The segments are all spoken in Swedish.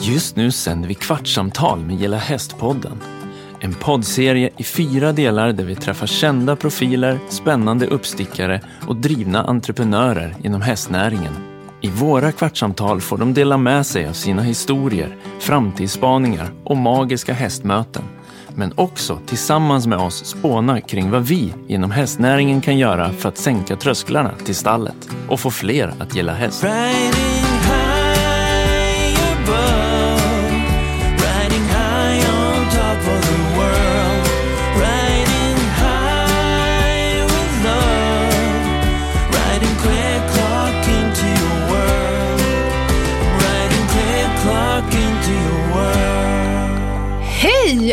Just nu sänder vi Kvartsamtal med Gilla Hästpodden. En poddserie i fyra delar där vi träffar kända profiler, spännande uppstickare och drivna entreprenörer inom hästnäringen. I våra kvartsamtal får de dela med sig av sina historier, framtidsspaningar och magiska hästmöten. Men också tillsammans med oss spåna kring vad vi inom hästnäringen kan göra för att sänka trösklarna till stallet och få fler att gilla häst.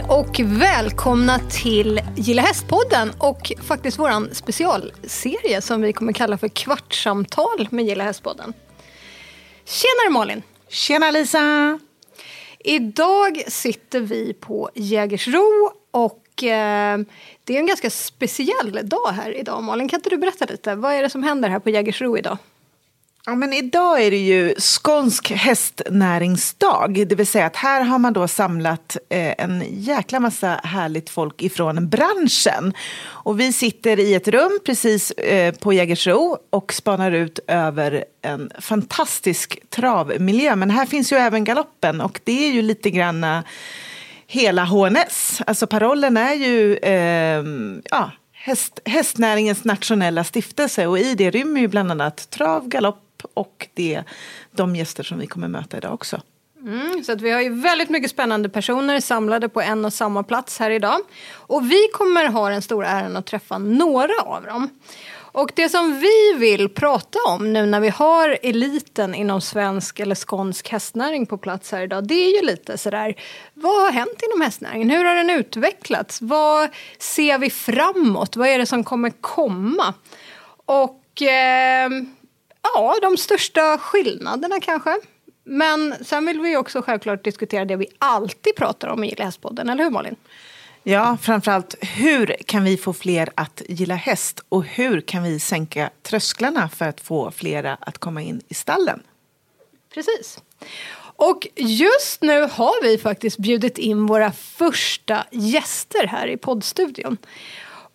Hej och välkomna till Gilla Hästpodden och faktiskt våran specialserie som vi kommer kalla för Kvartssamtal med Gilla Hästpodden. Tjenare Malin! Tjena Lisa! Idag sitter vi på Jägersro och eh, det är en ganska speciell dag här idag. Malin, kan inte du berätta lite? Vad är det som händer här på Jägersro idag? Ja, men idag är det ju skånsk hästnäringsdag. Det vill säga att här har man då samlat eh, en jäkla massa härligt folk ifrån branschen. Och vi sitter i ett rum precis eh, på Jägersro och spanar ut över en fantastisk travmiljö. Men här finns ju även galoppen och det är ju lite grann hela HNS. Alltså parollen är ju eh, ja, häst, hästnäringens nationella stiftelse och i det rymmer ju bland annat trav, galopp och det, de gäster som vi kommer möta idag också. Mm, så att vi har ju väldigt mycket spännande personer samlade på en och samma plats här idag. Och vi kommer ha den stora äran att träffa några av dem. Och det som vi vill prata om nu när vi har eliten inom svensk eller skånsk hästnäring på plats här idag. Det är ju lite sådär, vad har hänt inom hästnäringen? Hur har den utvecklats? Vad ser vi framåt? Vad är det som kommer komma? Och eh, ja, de största skillnaderna kanske. Men sen vill vi också självklart diskutera det vi alltid pratar om i Gilla Hästpodden, eller hur Malin? Ja, framförallt hur kan vi få fler att gilla häst och hur kan vi sänka trösklarna för att få flera att komma in i stallen? Precis. Och just nu har vi faktiskt bjudit in våra första gäster här i poddstudion.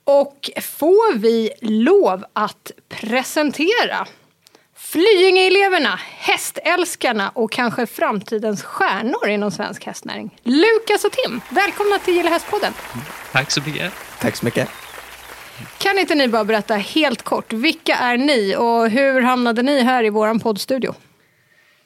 Och får vi lov att presentera Flyinge-eleverna, hästälskarna och kanske framtidens stjärnor inom svensk hästnäring. Lukas och Tim, välkomna till Gilla Hästpodden. Tack så mycket. Tack så mycket. Kan inte ni bara berätta helt kort, vilka är ni och hur hamnade ni här i vår poddstudio?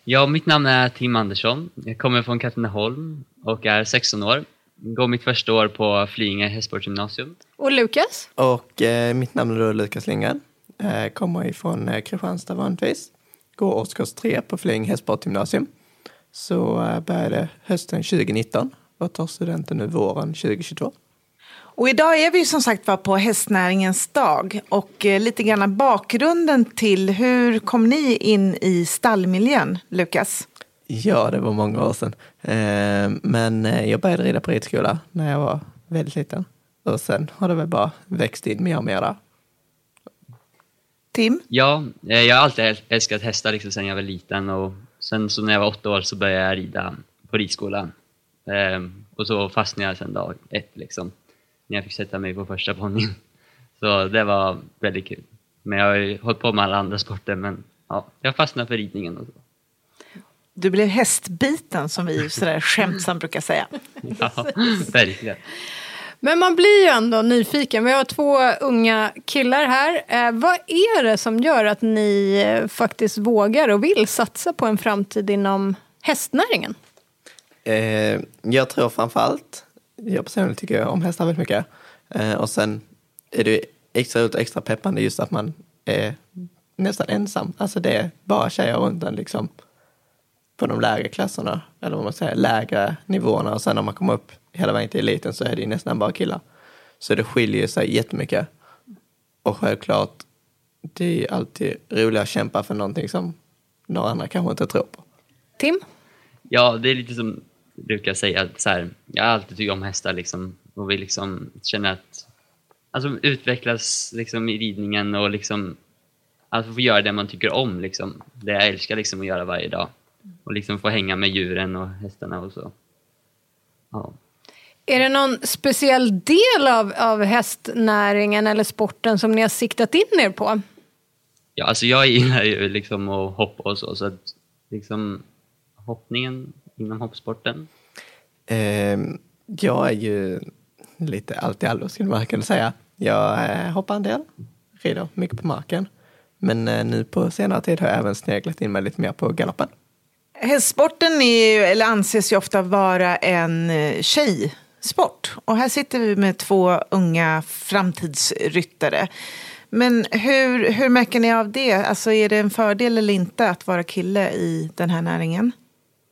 Ja, mitt namn är Tim Andersson. Jag kommer från Katrineholm och är 16 år. Går mitt första år på Flyinge hästsportsgymnasium. Och Lukas? Och eh, mitt namn är Lukas Lindgren. Eh, kommer ifrån eh, Kristianstad vanligtvis. Går årskurs 3 på Flyinge hästsportgymnasium. Så eh, började hösten 2019 och tar studenten nu våren 2022. Och idag är vi som sagt var på hästnäringens dag och lite grann bakgrunden till hur kom ni in i stallmiljön, Lukas? Ja, det var många år sedan. Men jag började rida på ridskola när jag var väldigt liten. Och sen har det väl bara växt in mer och mer där. Tim? Ja, eh, jag har alltid äl- älskat hästar liksom sedan jag var liten och sen så när jag var åtta år så började jag rida på ridskolan. Ehm, och så fastnade jag sedan dag ett liksom, när jag fick sätta mig på första ponnyn. Så det var väldigt kul. Men jag har ju hållit på med alla andra sporter men ja, jag fastnade för ridningen och så. Du blev hästbiten som vi sådär skämtsamt brukar säga. Ja, verkligen. Men man blir ju ändå nyfiken. Vi har två unga killar här. Eh, vad är det som gör att ni eh, faktiskt vågar och vill satsa på en framtid inom hästnäringen? Eh, jag tror framförallt, jag personligen tycker om hästar väldigt mycket. Eh, och sen är det extra roligt och extra peppande just att man är nästan ensam. Alltså det är bara tjejer runt en liksom på de lägre klasserna, eller vad man säger, lägre nivåerna. Och sen när man kommer upp hela vägen till eliten så är det ju nästan bara killar. Så det skiljer sig jättemycket. Och självklart, det är alltid roligt att kämpa för någonting som några andra kanske inte tror på. Tim? Ja, det är lite som jag brukar säga, att så här, jag har alltid tyckt om hästar liksom, och vill liksom känna att alltså, utvecklas liksom, i ridningen och liksom, alltså, få göra det man tycker om. Liksom. Det jag älskar liksom, att göra varje dag. Och liksom få hänga med djuren och hästarna och så. Ja. Är det någon speciell del av, av hästnäringen eller sporten som ni har siktat in er på? Ja, alltså jag gillar ju liksom att hoppa och så, så att liksom hoppningen inom hoppsporten. Ehm, jag är ju lite allt i allo skulle man kunna säga. Jag eh, hoppar en del, rider mycket på marken. Men eh, nu på senare tid har jag även sneglat in mig lite mer på galoppen. Hästsporten är, eller anses ju ofta vara en eh, tjejsport. Och här sitter vi med två unga framtidsryttare. Men hur, hur märker ni av det? Alltså är det en fördel eller inte att vara kille i den här näringen?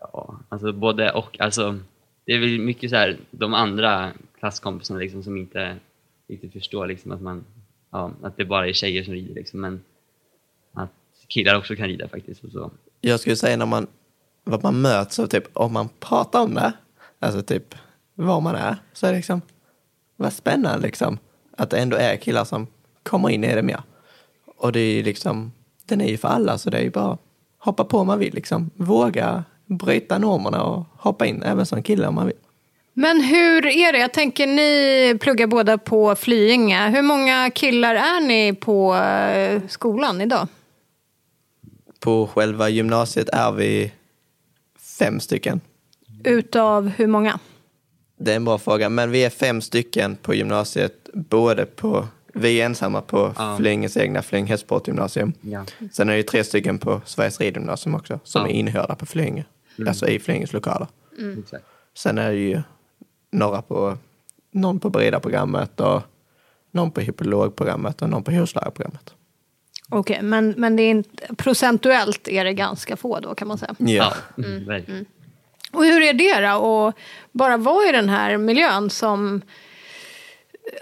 Ja, alltså både och. Alltså, det är väl mycket så här, de andra klasskompisarna liksom, som inte riktigt förstår liksom, att, man, ja, att det bara är tjejer som rider. Liksom, men att killar också kan rida faktiskt. Och så. Jag skulle säga när man, vad man möts av, typ, om man pratar om det, alltså typ var man är, så är det liksom, vad spännande liksom. Att det ändå är killar som kommer in i det mer. Och det är ju liksom, den är ju för alla så det är ju bara hoppa på om man vill liksom. Våga bryta normerna och hoppa in även som kille om man vill. Men hur är det? Jag tänker ni pluggar båda på Flyinge. Hur många killar är ni på eh, skolan idag? På själva gymnasiet är vi fem stycken. Utav hur många? Det är en bra fråga, men vi är fem stycken på gymnasiet, både på, vi är ensamma på Ja. Flyinges egna Flyinge hästsportgymnasium. Ja. Sen är det ju tre stycken på Sveriges ridgymnasium också, som Ja. är inhörda på Flyinge, alltså i Flyinges lokaler. Exakt. Sen är det ju några på, någon på breda-programmet och någon på hippologprogrammet och någon på hovslagarprogrammet. Okej, men, men det är inte, procentuellt är det ganska få då kan man säga. Ja, mm. verkligen. Och hur är det då att bara vara i den här miljön som,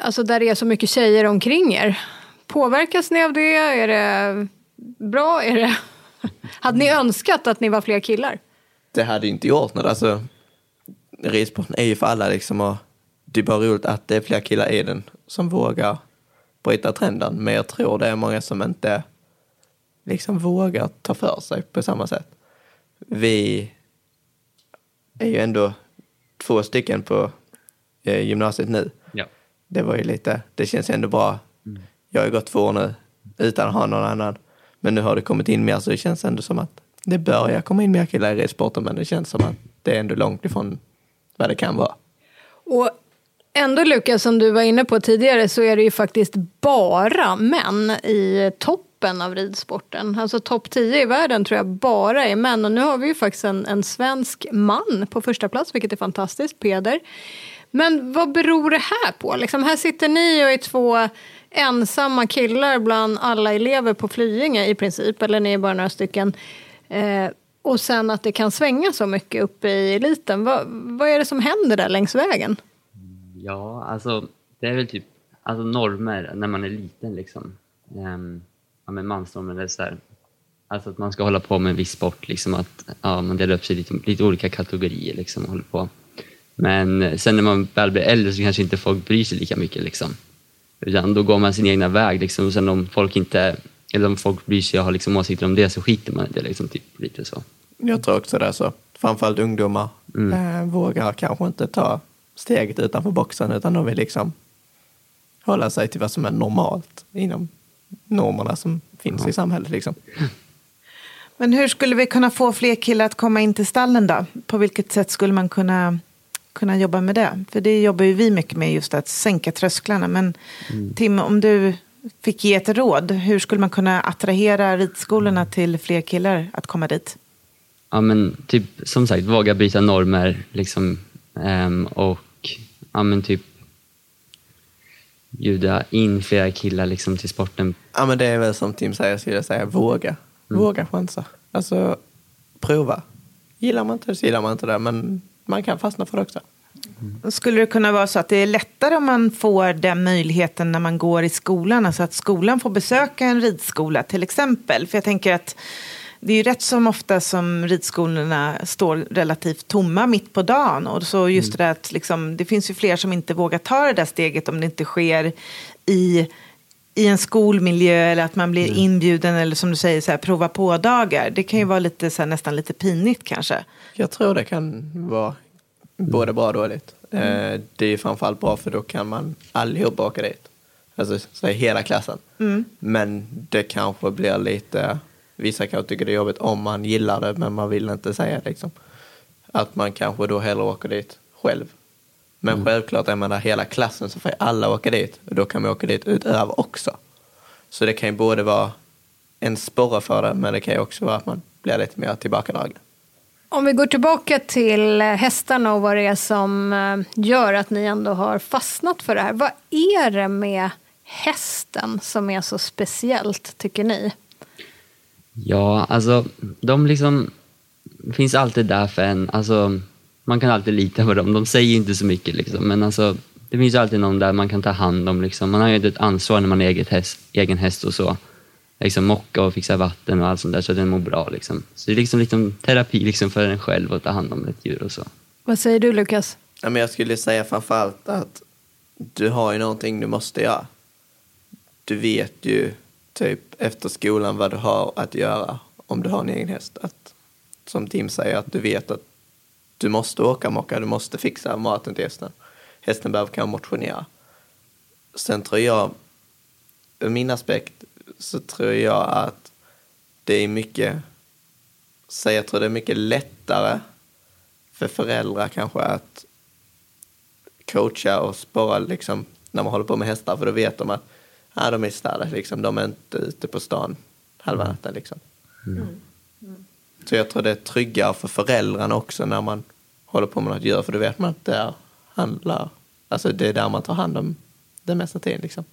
alltså där det är så mycket tjejer omkring er? Påverkas ni av det? Är det bra? Är det... Hade ni önskat att ni var fler killar? det hade inte gjort något. Alltså, ridsporten är ju för alla liksom och det är bara roligt att det är fler killar i den som vågar bryta trenden. Men jag tror det är många som inte liksom vågar ta för sig på samma sätt. Vi är ju ändå två stycken på eh, gymnasiet nu. Ja. Det var ju lite, det känns ändå bra. Jag har ju gått två år nu utan att ha någon annan. Men nu har det kommit in mer så det känns ändå som att det börjar komma in mer killar i ridsporten men det känns som att det är ändå långt ifrån vad det kan vara. Och ändå Lukas, som du var inne på tidigare, så är det ju faktiskt bara män i toppen av ridsporten. Alltså topp 10 i världen tror jag bara är män. Och nu har vi ju faktiskt en, en svensk man på första plats, vilket är fantastiskt, Peder. Men vad beror det här på? Liksom, här sitter ni och är två ensamma killar bland alla elever på Flyinge i princip, eller ni är bara några stycken. Eh, och sen att det kan svänga så mycket uppe i eliten. Va, vad är det som händer där längs vägen? Ja, alltså det är väl typ alltså, normer när man är liten liksom. Um, ja, men mansnormer är så här, alltså att man ska hålla på med en viss sport, liksom att ja, man delar upp sig i lite, lite olika kategorier liksom och håller på. Men sen när man väl blir äldre så kanske inte folk bryr sig lika mycket liksom. Utan då går man sin egna väg liksom och sen om folk inte, eller om folk bryr sig och har liksom åsikter om det så skiter man i det liksom, typ lite så. Jag tror också det är så. Framförallt ungdomar eh, vågar kanske inte ta steget utanför boxen utan de vill liksom hålla sig till vad som är normalt inom normerna som finns i samhället. Liksom. Men hur skulle vi kunna få fler killar att komma in till stallen då? På vilket sätt skulle man kunna, kunna jobba med det? För det jobbar ju vi mycket med, just att sänka trösklarna. Men Tim, om du fick ge ett råd, hur skulle man kunna attrahera ridskolorna till fler killar att komma dit? Ja men typ som sagt våga bryta normer liksom ehm, och ja men typ bjuda in flera killar liksom till sporten. Ja, men det är väl som Tim säger, skulle jag säga, våga. Våga chansa. Alltså, prova. Gillar man inte det så gillar man inte det, men man kan fastna för det också. Skulle det kunna vara så att det är lättare om man får den möjligheten när man går i skolan? Alltså att skolan får besöka en ridskola till exempel. För jag tänker att det är ju rätt som ofta som ridskolorna står relativt tomma mitt på dagen. Och så just det där att liksom, det finns ju fler som inte vågar ta det där steget om det inte sker i i en skolmiljö eller att man blir inbjuden eller som du säger så här, prova på-dagar. Det kan ju vara lite, så här, nästan lite pinigt kanske. Jag tror det kan vara både bra och dåligt. Eh, det är framförallt bra för då kan man allihopa åka dit. Alltså så hela klassen. Men det kanske blir lite, vissa kanske tycker det är jobbigt om man gillar det men man vill inte säga liksom. Att man kanske då hellre åker dit själv. Men självklart är man där hela klassen så får alla åka dit och då kan man åka dit utöver också. Så det kan ju både vara en sporre för det men det kan ju också vara att man blir lite mer tillbakadragen. Om vi går tillbaka till hästarna och vad det är som eh, gör att ni ändå har fastnat för det här. Vad är det med hästen som är så speciellt, tycker ni? Ja, alltså de liksom finns alltid där för en. Alltså, man kan alltid lita på dem. De säger inte så mycket liksom, men alltså, det finns alltid någon där man kan ta hand om. Liksom. Man har ju ett ansvar när man har eget häst, egen häst och så. Liksom mocka och fixa vatten och allt sånt där så att den mår bra. Liksom. Så det är liksom, liksom terapi liksom för en själv att ta hand om ett djur och så. Vad säger du, Lukas? Ja, men jag skulle säga framförallt att du har ju någonting du måste göra. Du vet ju typ efter skolan vad du har att göra om du har en egen häst. Att, som Tim säger, att du vet att du måste åka mocka, du måste fixa maten till hästen. Hästen behöver kanske motionera. Sen tror jag, ur min aspekt, så tror jag att det är mycket, så jag tror det är mycket lättare för föräldrar kanske att coacha och spara liksom, när man håller på med hästar för då vet de att ah, de är stallet, liksom. de är inte ute på stan halva natten. Liksom. Så jag tror det är tryggare för föräldrarna också när man håller på med något djur för då vet man att det är, handlar, alltså det är där man tar hand om den mesta tiden. Liksom.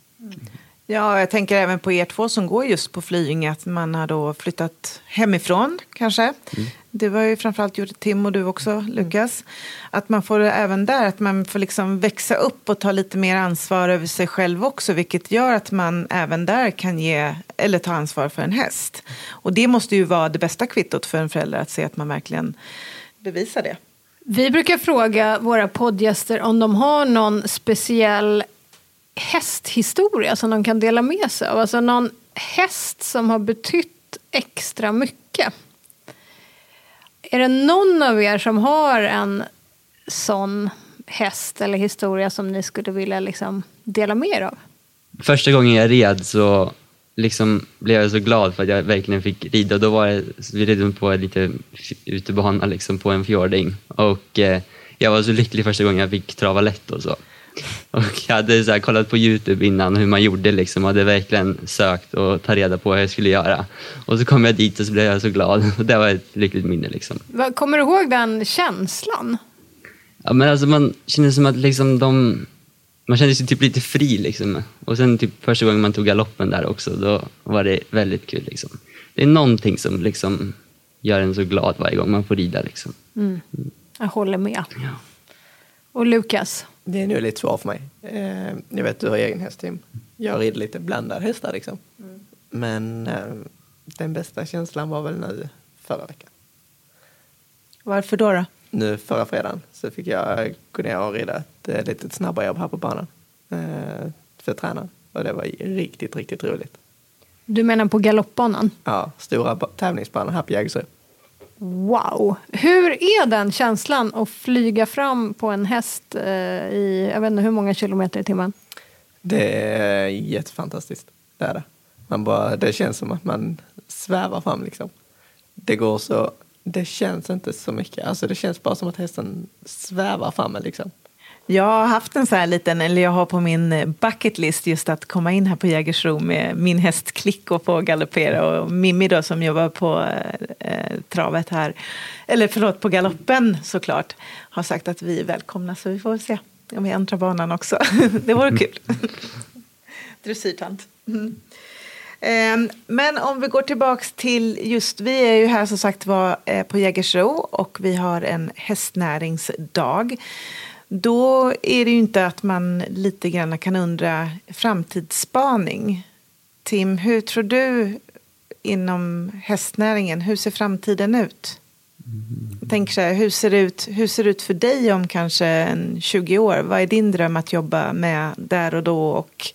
Ja, jag tänker även på er två som går just på Flyinge, att man har då flyttat hemifrån kanske. Det var ju framförallt gjort Tim och du också, Lukas. Att man får även där, att man får liksom växa upp och ta lite mer ansvar över sig själv också, vilket gör att man även där kan ge, eller ta ansvar för en häst. Och det måste ju vara det bästa kvittot för en förälder, att se att man verkligen bevisar det. Vi brukar fråga våra poddgäster om de har någon speciell hästhistoria som de kan dela med sig av. Alltså någon häst som har betytt extra mycket. Är det någon av er som har en sån häst eller historia som ni skulle vilja liksom dela med er av? Första gången jag red så liksom blev jag så glad för att jag verkligen fick rida. Då var det, vi red på en liten utebana liksom på en fjording och eh, jag var så lycklig första gången jag fick trava lätt och så. Och jag hade så kollat på Youtube innan hur man gjorde liksom och hade verkligen sökt och ta reda på vad jag skulle göra. Och så kom jag dit och så blev jag så glad och det var ett lyckligt minne liksom. Kommer du ihåg den känslan? Ja, men alltså man kände som att liksom de, man kände sig typ lite fri liksom. Och sen typ första gången man tog galoppen där också, då var det väldigt kul liksom. Det är någonting som liksom gör en så glad varje gång man får rida liksom. Jag håller med. Ja. Och Lukas? Det är nu lite svårt för mig. Eh, jag vet du har egen häst Tim. Jag rider lite blandade hästar liksom. Men eh, den bästa känslan var väl nu förra veckan. Varför då? då? Nu förra fredagen så fick jag gå ner och rida ett eh, litet snabbarjobb här på banan. Eh, för tränaren. Och det var riktigt, riktigt roligt. Du menar på galoppbanan? Ja, stora ba- tävlingsbanan här på Jägersro. Wow! Hur är den känslan att flyga fram på en häst eh, i, jag vet inte hur många kilometer i timmen? Det är jättefantastiskt. Det är det. Man bara, det känns som att man svävar fram liksom. Det går så, det känns inte så mycket. Alltså det känns bara som att hästen svävar fram liksom. Jag har haft en så här liten, eller jag har på min bucket list just att komma in här på Jägersro med min häst Klick och få galoppera och Mimmi då som jobbar på eh, travet här, eller förlåt på galoppen såklart, har sagt att vi är välkomna så vi får väl se om vi äntrar banan också. det vore kul. Dressyrtant. Mm. Ehm, Men om vi går tillbaks till just, vi är ju här som sagt var eh, på Jägersro och vi har en hästnäringsdag. Då är det ju inte att man lite grann kan undra framtidsspaning. Tim, hur tror du inom hästnäringen, hur ser framtiden ut? Jag tänker så här, hur ser, det ut, hur ser det ut för dig om kanske en 20 år? Vad är din dröm att jobba med där och då? Och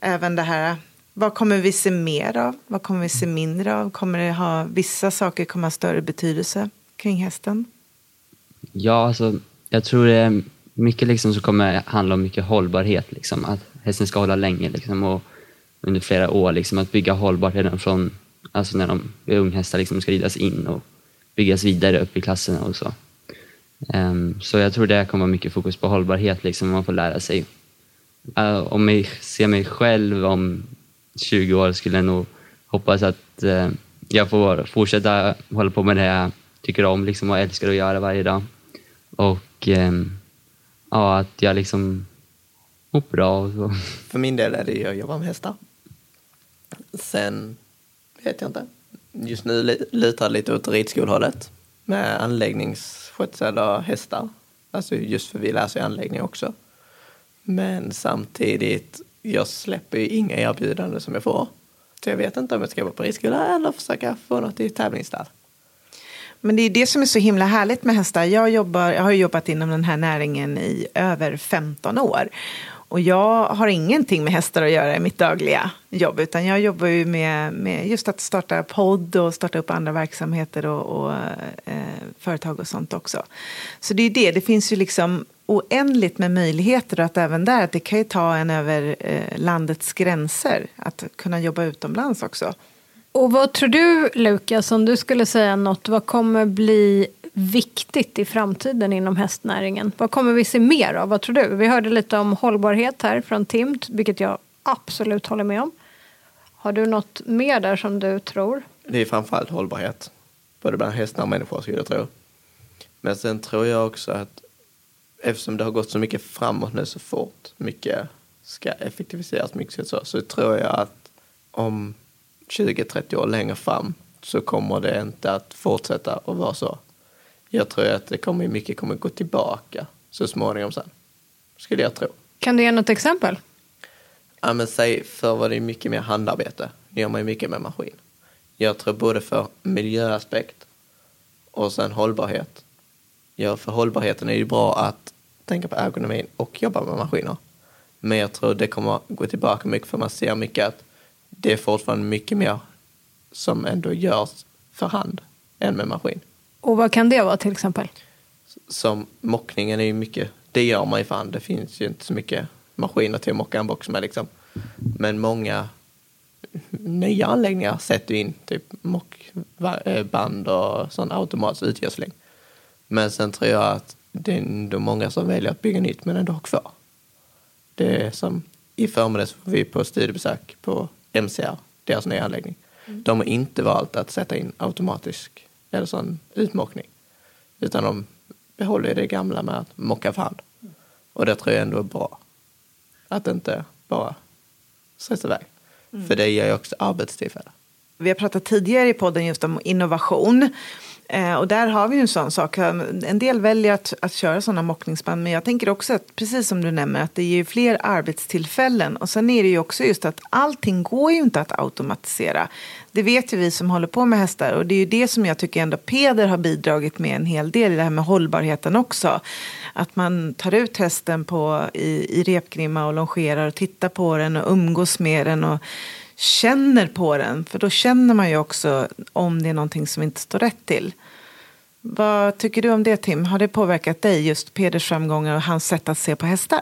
även det här, vad kommer vi se mer av? Vad kommer vi se mindre av? Kommer det ha, vissa saker kommer ha större betydelse kring hästen? Ja, alltså, jag tror det är mycket liksom som kommer handla om mycket hållbarhet. Liksom. Att hästen ska hålla länge liksom, och under flera år. Liksom, att bygga hållbart redan från alltså när de är unghästar liksom, ska ridas in och byggas vidare upp i klasserna och så. Um, så jag tror det kommer vara mycket fokus på hållbarhet, liksom, man får lära sig. Uh, om jag ser mig själv om 20 år skulle jag nog hoppas att uh, jag får fortsätta hålla på med det jag tycker om liksom, och älskar att göra varje dag. Och och ja, att jag liksom mår bra och så. För min del är det ju att jobba med hästar. Sen vet jag inte. Just nu lutar det lite åt ridskolhållet med anläggningsskötsel och hästar. Alltså just för vi läser ju anläggning också. Men samtidigt, jag släpper ju inga erbjudanden som jag får. Så jag vet inte om jag ska jobba på ridskola eller försöka få något i tävlingsstall. Men det är det som är så himla härligt med hästar. Jag, jobbar, jag har ju jobbat inom den här näringen i över 15 år. Och jag har ingenting med hästar att göra i mitt dagliga jobb. Utan jag jobbar ju med, med just att starta podd och starta upp andra verksamheter och, och eh, företag och sånt också. Så det är det, det finns ju liksom oändligt med möjligheter att även där, att det kan ju ta en över eh, landets gränser att kunna jobba utomlands också. Och vad tror du, Lukas, om du skulle säga något, vad kommer bli viktigt i framtiden inom hästnäringen? Vad kommer vi se mer av? Vad tror du? Vi hörde lite om hållbarhet här från Tim, vilket jag absolut håller med om. Har du något mer där som du tror? Det är framförallt hållbarhet. Både bland hästar och människor skulle jag tro. Men sen tror jag också att eftersom det har gått så mycket framåt nu så fort, mycket ska effektiviseras, mycket så, så tror jag att om 20-30 år längre fram så kommer det inte att fortsätta att vara så. Jag tror att det kommer mycket kommer gå tillbaka så småningom sen. Skulle jag tro. Kan du ge något exempel? Ja, men säg, förr var det mycket mer handarbete. Nu gör man ju mycket med maskin. Jag tror både för miljöaspekt och sen hållbarhet. Ja, för hållbarheten är ju bra att tänka på ergonomin och jobba med maskiner. Men jag tror det kommer gå tillbaka mycket för man ser mycket att det är fortfarande mycket mer som ändå görs för hand än med maskin. Och vad kan det vara till exempel? Som mockningen är ju mycket, det gör man ju för hand. Det finns ju inte så mycket maskiner till att mocka en box med liksom. Men många nya anläggningar sätter in typ mockband och sån automatisk utgödsling. Men sen tror jag att det är ändå många som väljer att bygga nytt men ändå ha kvar. Det är som i förmiddags var vi på studiebesök på MCR, deras nya anläggning. De har inte valt att sätta in automatisk eller sån utmockning. Utan de behåller det gamla med att mocka hand. Och det tror jag ändå är bra. Att inte bara stressa iväg. För det ger ju också arbetstillfällen. Vi har pratat tidigare i podden just om innovation. Eh, och där har vi ju en sån sak. En del väljer att, att köra sådana mockningsband. Men jag tänker också att, precis som du nämner, att det ger ju fler arbetstillfällen. Och sen är det ju också just att allting går ju inte att automatisera. Det vet ju vi som håller på med hästar. Och det är ju det som jag tycker ändå Peder har bidragit med en hel del i det här med hållbarheten också. Att man tar ut hästen på, i, i repgrimma och longerar och tittar på den och umgås med den. Och, känner på den. För då känner man ju också om det är någonting som inte står rätt till. Vad tycker du om det Tim? Har det påverkat dig just Peders framgångar och hans sätt att se på hästar?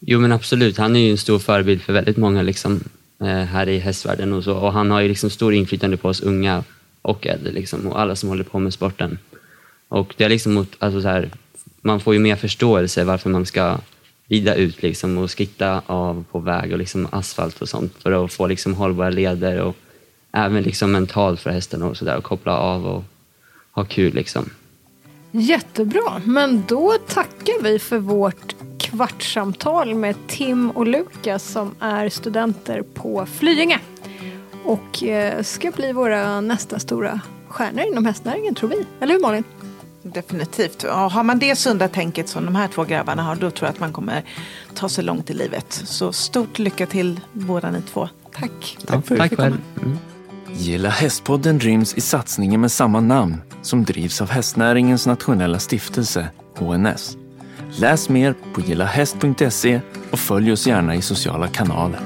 Jo men absolut, han är ju en stor förebild för väldigt många liksom, eh, här i hästvärlden och så. Och han har ju liksom stor inflytande på oss unga och äldre liksom, och alla som håller på med sporten. Och det är liksom mot, alltså så här, man får ju mer förståelse varför man ska rida ut liksom och skritta av på väg och liksom asfalt och sånt för att få liksom hållbara leder och även liksom mentalt för hästen och sådär och koppla av och ha kul liksom. Jättebra, men då tackar vi för vårt kvartssamtal med Tim och Lukas som är studenter på Flyinge och eh, ska bli våra nästa stora stjärnor inom hästnäringen tror vi. Eller hur Malin? Definitivt. Och har man det sunda tänket som de här två grabbarna har då tror jag att man kommer ta sig långt i livet. Så stort lycka till båda ni två. Tack. Tack för Tack själv. Mm. Gilla hästpodden ryms i satsningen med samma namn som drivs av Hästnäringens nationella stiftelse, HNS. Läs mer på gillahäst.se och följ oss gärna i sociala kanaler.